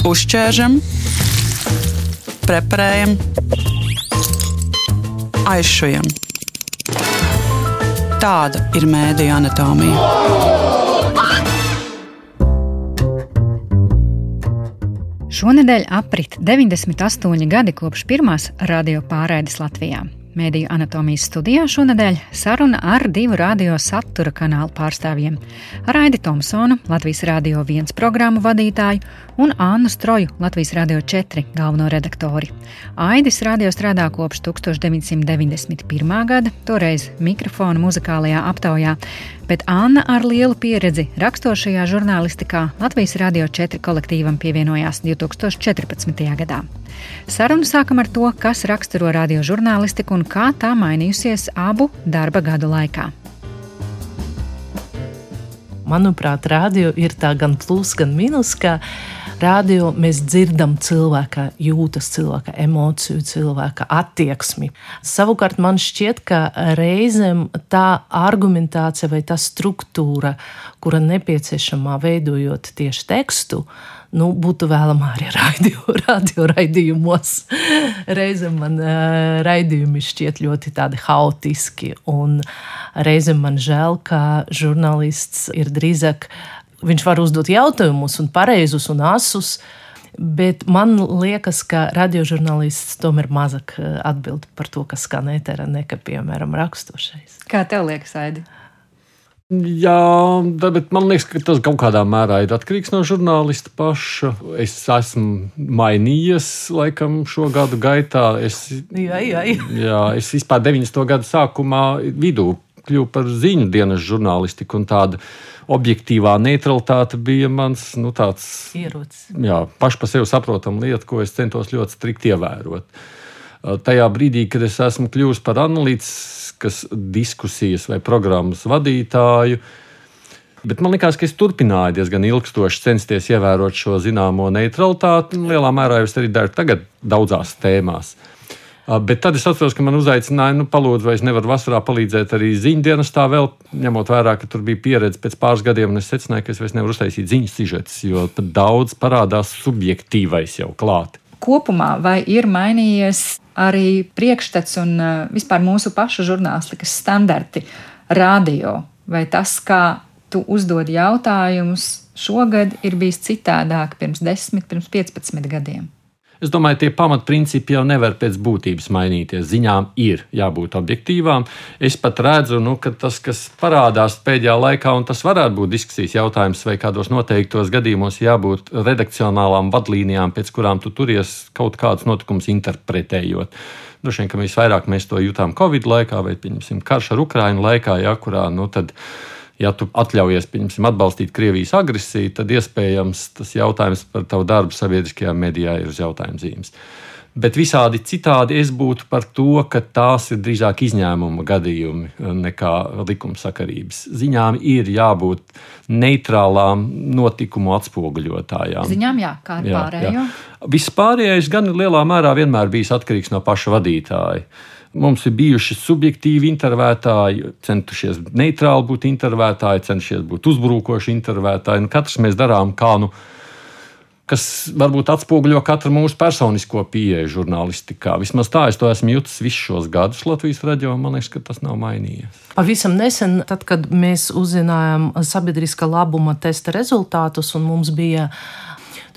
Uzķēršam, preparējam, aizšujam. Tāda ir mēdija anatomija. Šonadēļ aprit 98 gadi kopš pirmās radio pārraides Latvijā. Mēdīju anatomijas studijā šonadēļ saruna ar divu radio satura kanālu pārstāvjiem - Raidi Thompsonu, Latvijas Rādio 1 programmu vadītāju un Annu Stroju, Latvijas Rādio 4 galveno redaktori. Aidis radio strādā kopš 1991. gada, toreiz mikrofona muzikālajā aptaujā, bet Anna ar lielu pieredzi rakstošajā žurnālistikā Latvijas Rādio 4 kolektīvam pievienojās 2014. gadā. Sarunu sākam ar to, kas raksturo radiožurnālistiku un kā tā mainījusies abu darba gadu laikā. Manuprāt, radio ir tā gan plus, gan minus. Radio mēs dzirdam cilvēka jūtas, cilvēka emociju, cilvēka attieksmi. Savukārt man šķiet, ka reizēm tā argumentācija vai tā struktūra, kura nepieciešama veidojot tieši tekstu, nu, būtu vēlama arī radio, radio raidījumos. Reizēm man uh, raidījumi šķiet ļoti haotiski, un reizēm man žēl, ka žurnālists ir drīzāk Viņš var uzdot jautājumus, un pareizus un asus. Bet man liekas, ka radiožurnālists tomēr mazāk eh, atbild par to, kas skan ēterā, nekā, piemēram, rakstušais. Kā tev liekas, Aidi? Jā, bet man liekas, ka tas kaut kādā mērā ir atkarīgs no žurnālista paša. Es esmu mainījies laikam šo gadu gaitā. Es, jā, jā, jā. jā, es vispār 90. gadu sākumā vidū kļuvu par ziņu dienas žurnālistiku un tādu objektīvā neutralitāte bija mans nu, tāds ierocis. Jā, paši par sevi saprotama lieta, ko es centos ļoti strikti ievērot. Tajā brīdī, kad es esmu kļuvis par analītiskas diskusijas vai programmas vadītāju, Bet man liekas, ka es turpināju diezgan ilgstoši censties ievērot šo zināmo neutralitāti. Lielā mērā jau es arī daru tagad daudzās tēmās. Uh, Bet tad es atceros, ka man uzaicināja, nu, palūdzu, vai es nevaru vasarā palīdzēt arī ziņu dienestā, vēl ņemot vērā, ka tur bija pieredze pēc pāris gadiem, un es secināju, ka es vairs nevaru uztaisīt ziņu sižetus, jo daudz parādās subjektīvais jau klāt. Kopumā vai ir mainījies arī priekšstats un vispār mūsu pašu žurnālistikas standarti radio, vai tas, kā tu uzdod jautājumus, šogad ir bijis citādāk pirms 10, pirms 15 gadiem? Es domāju, tie pamatprincipi jau nevar pēc būtības mainīties. Ziņām ir jābūt objektīvām. Es pat redzu, nu, ka tas, kas parādās pēdējā laikā, un tas varētu būt diskusijas jautājums, vai kādos noteiktos gadījumos jābūt redakcionālām vadlīnijām, pēc kurām tu turies kaut kādus notikumus interpretējot. Droši vien, ka visvairāk mēs to jutām Covid laikā, vai, pieņemsim, karš ar Ukrainu laikā, ja, kurā, nu, tad, ja tu atļaujies pieņemsim, atbalstīt Krievijas agresiju, tad iespējams tas jautājums par tavu darbu sabiedriskajā medijā ir uz jautājuma zīmes. Bet visādi citādi es būtu par to, ka tās ir drīzāk izņēmuma gadījumi nekā likumsakarības. Ziņām ir jābūt neitrālām notikumu atspoguļotājām. Ziņām, jā, kā ar pārējo. Viss pārējais gan lielā mērā vienmēr bijis atkarīgs no paša vadītāja. Mums ir bijuši subjektīvi intervētāji, centušies neitrāli būt intervētāji, cenšies būt uzbrukoši intervētāji. Nu, katrs mēs darām kā nu, kas varbūt atspoguļo katru mūsu personisko pieeju žurnālistikā. Vismaz tā es to esmu jutis visus šos gadus Latvijas raidījumā. Man liekas, ka tas nav mainījies. Pavisam nesen, tad, kad mēs uzzinājām sabiedriskā labuma testa rezultātus, un mums bija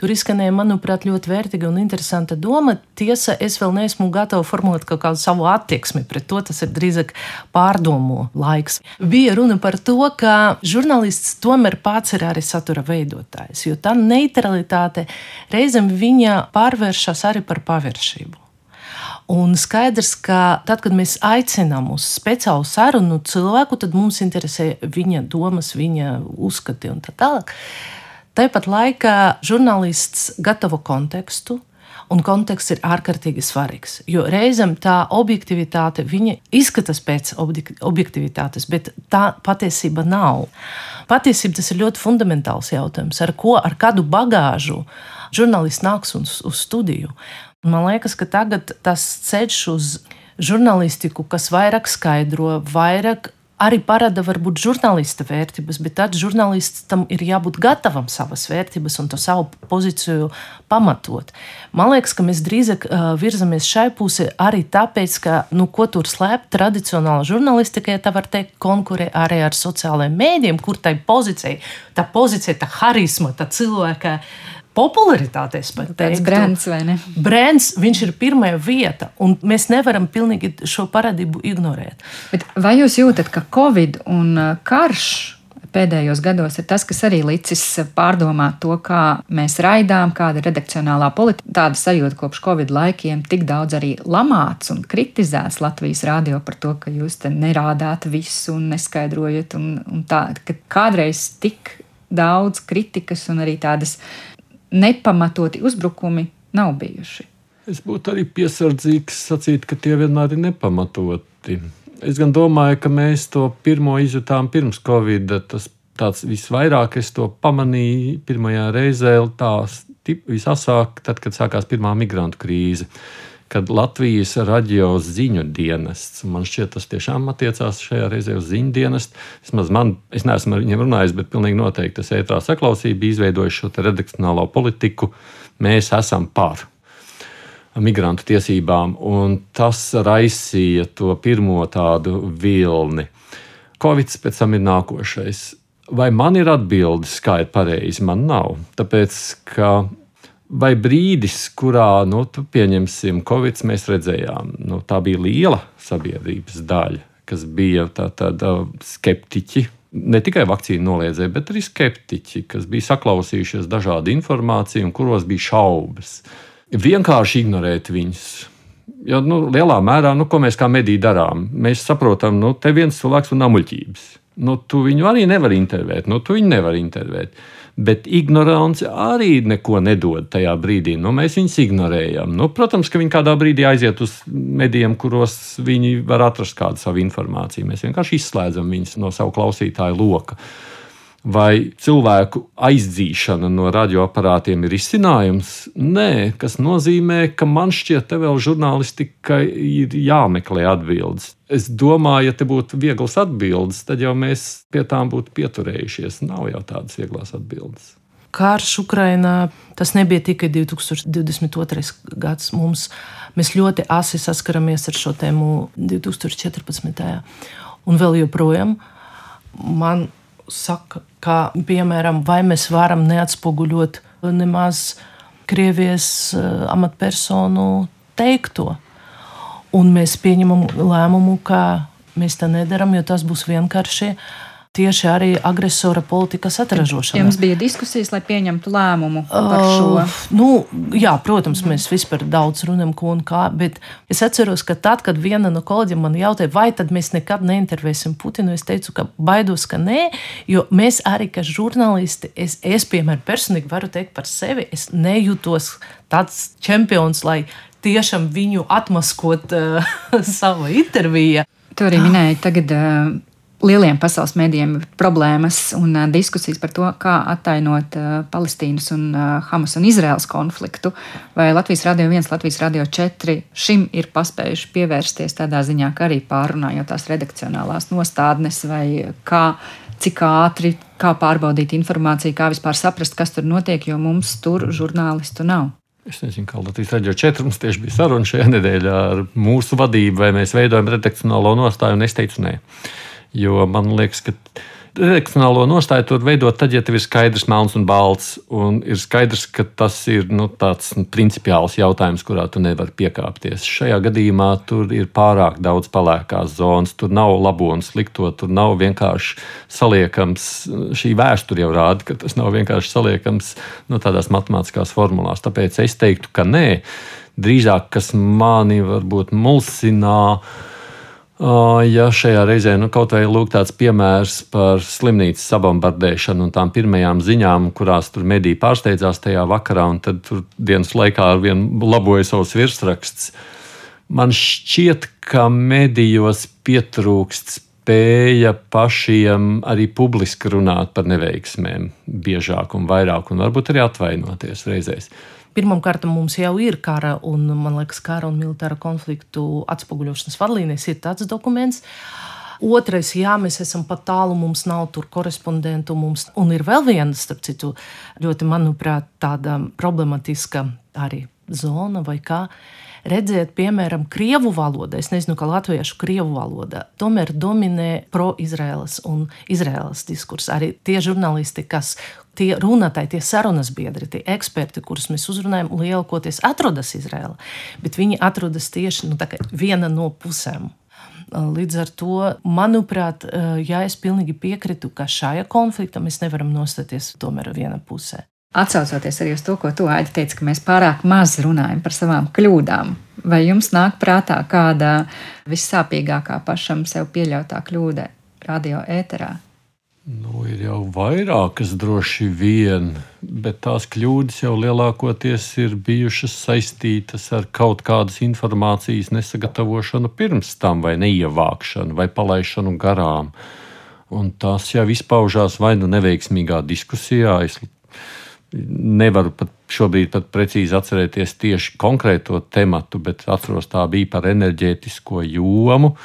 Tur izskanēja, manuprāt, ļoti vērtīga un interesanta doma. Tiesa, es vēl neesmu gatava formulēt kaut kādu savu attieksmi pret to. Tas ir drīzāk pārdomu laiks. Bija runa par to, ka žurnālists tomēr pats ir arī satura veidotājs, jo tā neutralitāte reizēm viņa pārvēršas arī par paviršību. Un skaidrs, ka tad, kad mēs aicinām uz speciālu sarunu cilvēku, tad mums interesē viņa domas, viņa uzskati un tā tālāk. Tāpat laikā žurnālists gatavo kontekstu, un konteksts ir ārkārtīgi svarīgs. Jo reizēm tā objektivitāte izskatās pēc objektivitātes, bet tā patiesība nav. Patiesībā tas ir ļoti fundamentāls jautājums, ar ko, ar kādu bagāžu žurnālists nāks uz, uz studiju. Man liekas, ka tagad tas ceļš uz žurnālistiku, kas vairāk skaidro, vairāk arī parāda varbūt žurnālista vērtības, bet tad žurnālistam ir jābūt gatavam savas vērtības un to savu pozīciju pamatot. Man liekas, ka mēs drīzāk uh, virzamies šai pusē arī tāpēc, ka, nu, ko tur slēpt tradicionāla žurnālistika, ja tā var teikt, konkurē arī ar sociālajiem mēdiem, kur tai pozīcija, tā pozīcija, tā harisma, tā cilvēka popularitāte, es pat teiktu. Brands, vai ne? Brands, viņš ir pirmā vieta, un mēs nevaram pilnīgi šo parādību ignorēt. Bet vai jūs jūtat, ka Covid un uh, karš pēdējos gados ir tas, kas arī licis pārdomāt to, kā mēs raidām, kāda ir redakcionālā politika. Tāda sajūta kopš Covid laikiem tik daudz arī lamāts un kritizēts Latvijas rādio par to, ka jūs te nerādāt visu un neskaidrojat, un, un tā, kādreiz tik daudz kritikas un arī tādas nepamatoti uzbrukumi nav bijuši. Es būtu arī piesardzīgs sacīt, ka tie vienmēr ir nepamatoti. Es gan domāju, ka mēs to pirmo izjutām pirms Covid. Tas tāds visvairāk es to pamanīju pirmajā reizē, tās visasāk, tad, kad sākās pirmā migrantu krīze. Kad Latvijas radio ziņu dienests, man šķiet, tas tiešām attiecās šajā reizē uz ziņu dienestu. Vismaz man, es neesmu ar viņiem runājis, bet pilnīgi noteikti tas ētrā saklausīja, bija izveidojis šo redakcionālo politiku. Mēs esam par migrantu tiesībām, un tas raisīja to pirmo tādu vilni. Covid pēc tam ir nākošais. Vai man ir atbildes, kā ir pareizi? Man nav. Tāpēc, ka vai brīdis, kurā, nu, pieņemsim, Covid, mēs redzējām, nu, tā bija liela sabiedrības daļa, kas bija tā, tāda skeptiķi. Ne tikai vakcīnu noliedzēji, bet arī skeptiķi, kas bija saklausījušies dažādu informāciju un kuros bija šaubas. Uh, vienkārši ignorēt viņus. Jo nu, lielā mērā, nu, ko mēs kā mediji darām, mēs saprotam, ka nu, te viens cilvēks un amuļķības. Nu, tu viņu arī nevari intervēt, nu, tu viņu nevari intervēt. Bet ignorance arī neko nedod tajā brīdī. Nu, mēs viņus ignorējam. Nu, protams, ka viņi kādā brīdī aiziet uz medijiem, kuros viņi var atrast kādu savu informāciju. Mēs vienkārši izslēdzam viņus no savu klausītāju loka. Vai cilvēku aizdzīšana no radioaparātiem ir izcinājums? Nē, kas nozīmē, ka man šķiet, te vēl žurnālistika ir jāmeklē atbildes. Es domāju, ja te būtu vieglas atbildes, tad jau mēs pie tām būtu pieturējušies. Nav jau tādas vieglas atbildes. Karš Ukrainā tas nebija tikai 2022. gads. Mums, mēs ļoti asi saskaramies ar šo tēmu 2014. un vēl joprojām. Man saka, ka, piemēram, vai mēs varam neatspoguļot nemaz Krievijas eh, amatpersonu teikto. Un mēs pieņemam lēmumu, ka mēs tā nedaram, jo tas būs vienkārši tieši arī agresora politikas atražošana. Jums bija diskusijas, lai pieņemtu lēmumu par šo? Uh, nu, jā, protams, mēs vispār daudz runājam, ko un kā, bet es atceros, ka tad, kad viena no kolēģiem man jautāja, vai tad mēs nekad neintervēsim Putinu, es teicu, ka baidos, ka nē, jo mēs arī, kā žurnālisti, es, es piemēram, personīgi varu teikt par sevi, es nejūtos tāds čempions, lai tiešām viņu atmaskot uh, savu interviju. Tu arī minēji tagad. Uh, lieliem pasaules mēdījiem ir problēmas un diskusijas par to, kā attainot Palestīnas un Hamas un Izraels konfliktu. Vai Latvijas Rādio 1, Latvijas Rādio 4 šim ir paspējuši pievērsties tādā ziņā, ka arī pārunājot tās redakcionālās nostādnes vai kā. Cik ātri, kā pārbaudīt informāciju, kā vispār saprast, kas tur notiek, jo mums tur žurnālistu nav. Es nezinu, kā Latvijas Rādio 4 mums tieši bija saruna šajā nedēļā ar mūsu vadību, vai mēs veidojam redakcionālo nostāju, un es teicu, nē. Jo man liekas, ka redakcionālo nostāju tur veidot tad, ja tev ir skaidrs, melns un balts. Un ir skaidrs, ka tas ir nu, tāds nu, principiāls jautājums, kurā tu nevari piekāpties. Šajā gadījumā tur ir pārāk daudz palēkās zonas, tur nav labo un slikto, tur nav vienkārši saliekams. Šī vēsture jau rāda, ka tas nav vienkārši saliekams nu, tādās matemātiskās formulās. Tāpēc es teiktu, ka nē. Drīzāk, kas mani varbūt mulsināja Ja šajā reizē nu, kaut vai lūk tāds piemērs par slimnīcas sabombardēšanu un tām pirmajām ziņām, kurās tur mediji pārsteidzās tajā vakarā, un tad tur dienas laikā ar vienu laboja savus virsrakstus. Man šķiet, ka medijos pietrūkst spēja pašiem arī publiski runāt par neveiksmēm, biežāk un vairāk, un varbūt arī atvainoties reizēs. Pirmkārt, mums jau ir kara un, man liekas, kara un militāra konfliktu atspoguļošanas vadlīnijas, ir tāds dokuments. Otrais, jā, mēs esam pat tālu, mums nav tur korespondentu. Mums, un ir vēl viena, starp citu, ļoti, manuprāt, tāda problematiska arī zona vai kā redzēt, piemēram, krievu valodā, es nezinu, kā latviešu krievu valodā, tomēr dominē pro-izraēlas un izraēlas diskurs. Arī tie žurnālisti, kas tie runātāji, tie sarunas biedri, tie eksperti, kurus mēs uzrunājam, lielākoties atrodas Izraēlā, bet viņi atrodas tieši nu, viena no pusēm. Līdz ar to, manuprāt, jā, es pilnīgi piekrītu, ka šajā konfliktā mēs nevaram nostāties tomēr vienā pusē. Atcaucoties arī uz to, ko tu Aidi teici, ka mēs pārāk maz runājam par savām kļūdām, vai jums nāk prātā kāda vissāpīgākā pašam sev pieļautā kļūda radio ēterā? Nu, ir jau vairākas, droši vien, bet tās kļūdas jau lielākoties ir bijušas saistītas ar kaut kādas informācijas nesagatavošanu pirms tam, vai neievākšanu, vai palaišanu garām. Un tas jau izpaužās vai nu neveiksmīgā diskusijā. Es nevaru pat šobrīd pat precīzi atcerēties tieši konkrēto tematu, bet atceros, tā bija par enerģētisko jomu.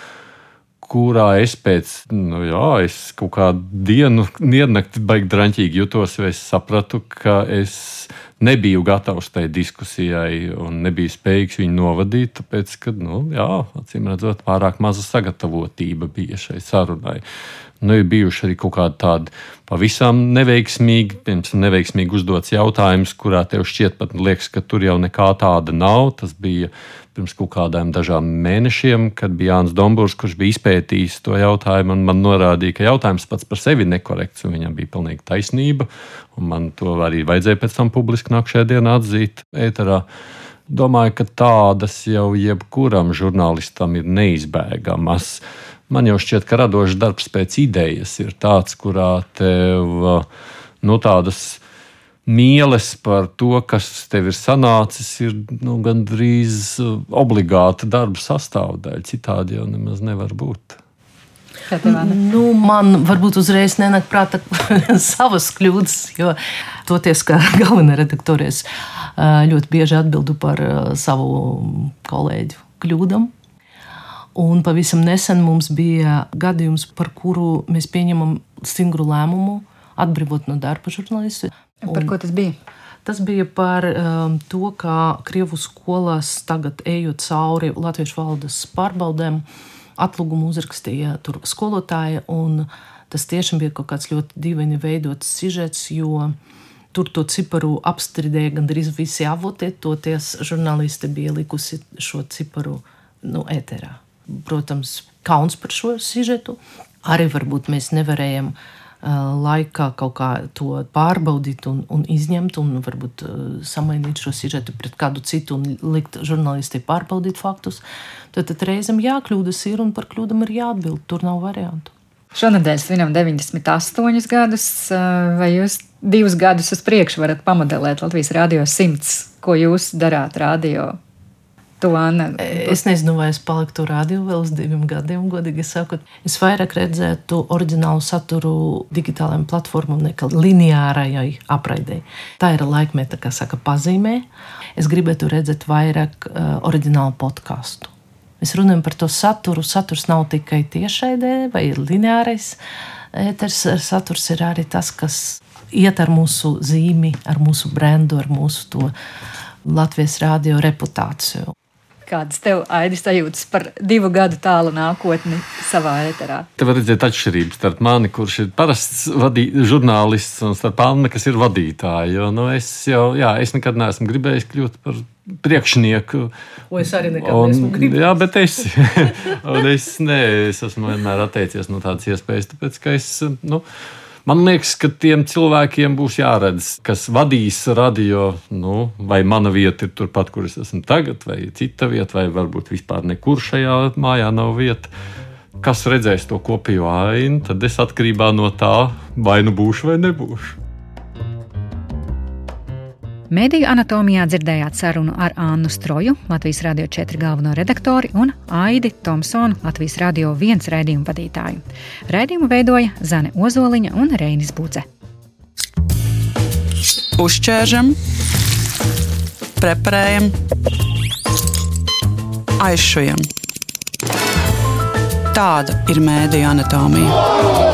Kurā es pēc, nu jā, es kaut kādu dienu, diennakti baigi drāmīgi jutos, jo es sapratu, ka es nebiju gatavs tai diskusijai un nebiju spējīgs viņu novadīt, tāpēc, ka, nu, jā, acīm redzot, pārāk maza sagatavotība bija šai sarunai. Nu, ir bijuši arī kaut kādi tādi pavisam neveiksmīgi, piemēram, neveiksmīgi uzdots jautājums, kurā tev šķiet, pat liekas, ka tur jau nekā tāda nav. Tas bija pirms kaut kādiem dažām mēnešiem, kad bija Jānis Dombūrs, kurš bija izpētījis to jautājumu, un man norādīja, ka jautājums pats par sevi ir nekorekts, un viņam bija pilnīgi taisnība. Man to arī vajadzēja pēc tam publiski nākamajā dienā atzīt ēterā. Domāju, ka tādas jau jebkuram žurnālistam ir neizbēgamas. Man jau šķiet, ka radošs darbs pēc idejas ir tāds, kurā tev nu, tādas mīles par to, kas tev ir sanācis, ir nu, gandrīz obligāta darba sastāvdaļa. Citādi jau nemaz nevar būt. Nu, man varbūt uzreiz nenāk prātā savas kļūdas, jo toties kā galvenā redaktore, es ļoti bieži atbildu par savu kolēģu kļūdām. Un pavisam nesen mums bija gadījums, par kuru mēs pieņemam stingru lēmumu atbrīvot no darba žurnālistu. Par ko tas bija? Tas bija par um, to, kā Krievijas skolās tagad ejot cauri latviešu valodas pārbaudēm, atlūgumu uzrakstīja skolotāja. Tas tiešām bija kaut kāds ļoti dīvaini veidots sižets, jo tur to ciparu apstrīdēja gandrīz visi avoti. Toties žurnālisti bija likusi šo ciparu nu, ēterā protams, kauns par šo sižetu. Arī varbūt mēs nevarējam laikā kaut kā to pārbaudīt un, un izņemt, un varbūt samainīt šo sižetu pret kādu citu un likt žurnālistiem pārbaudīt faktus. Tad, tad reizēm jākļūdas ir un par kļūdām ir jāatbild. Tur nav variantu. Šonadēļ svinam 98 gadus, vai jūs divus gadus uz priekšu varat pamodelēt Latvijas Rādio 100, ko jūs darāt radio Tu, Anna, es nezinu, vai es paliktu radio vēl uz diviem gadiem, godīgi sakot. Es vairāk redzētu oriģinālu saturu digitālajām platformām nekā lineārajai apraidei. Tā ir laikmeta, kā saka, pazīmē. Es gribētu redzēt vairāk uh, oriģinālu podkāstu. Mēs runājam par to saturu. Saturs nav tikai tiešraidē vai lineārais ēters. Saturs ir arī tas, kas iet ar mūsu zīmi, ar mūsu brendu, ar mūsu to Latvijas radio reputāciju. Kādas tev aidis sajūtas par divu gadu tālu nākotni savā ēterā? Te var redzēt atšķirības starp mani, kurš ir parasts vadī, žurnālists, un starp Annu, kas ir vadītāja. Jo, nu, es jau, jā, es nekad neesmu gribējis kļūt par priekšnieku. O, es arī nekad un, neesmu gribējis. Jā, bet es, es, ne, es esmu vienmēr atteicies no tādas iespējas, tāpēc ka es. Nu, Man liekas, ka tiem cilvēkiem būs jāredz, kas vadīs radio, nu, vai mana vieta ir turpat, kur es esmu tagad, vai cita vieta, vai varbūt vispār nekur šajā mājā nav vieta. Kas redzēs to kopējo ainu, tad es atkarībā no tā, vai nu būšu vai nebūšu. Mēdīju anatomijā dzirdējāt sarunu ar Annu Stroju, Latvijas Rādio 4 galveno redaktori un Aidi Thompsonu, Latvijas Rādio 1 raidījumu vadītāju. Raidījumu veidoja Zane Ozoliņa un Reinis Budze. Uzķēršam, preparējam, aizšujam. Tāda ir mēdīņa anatomija.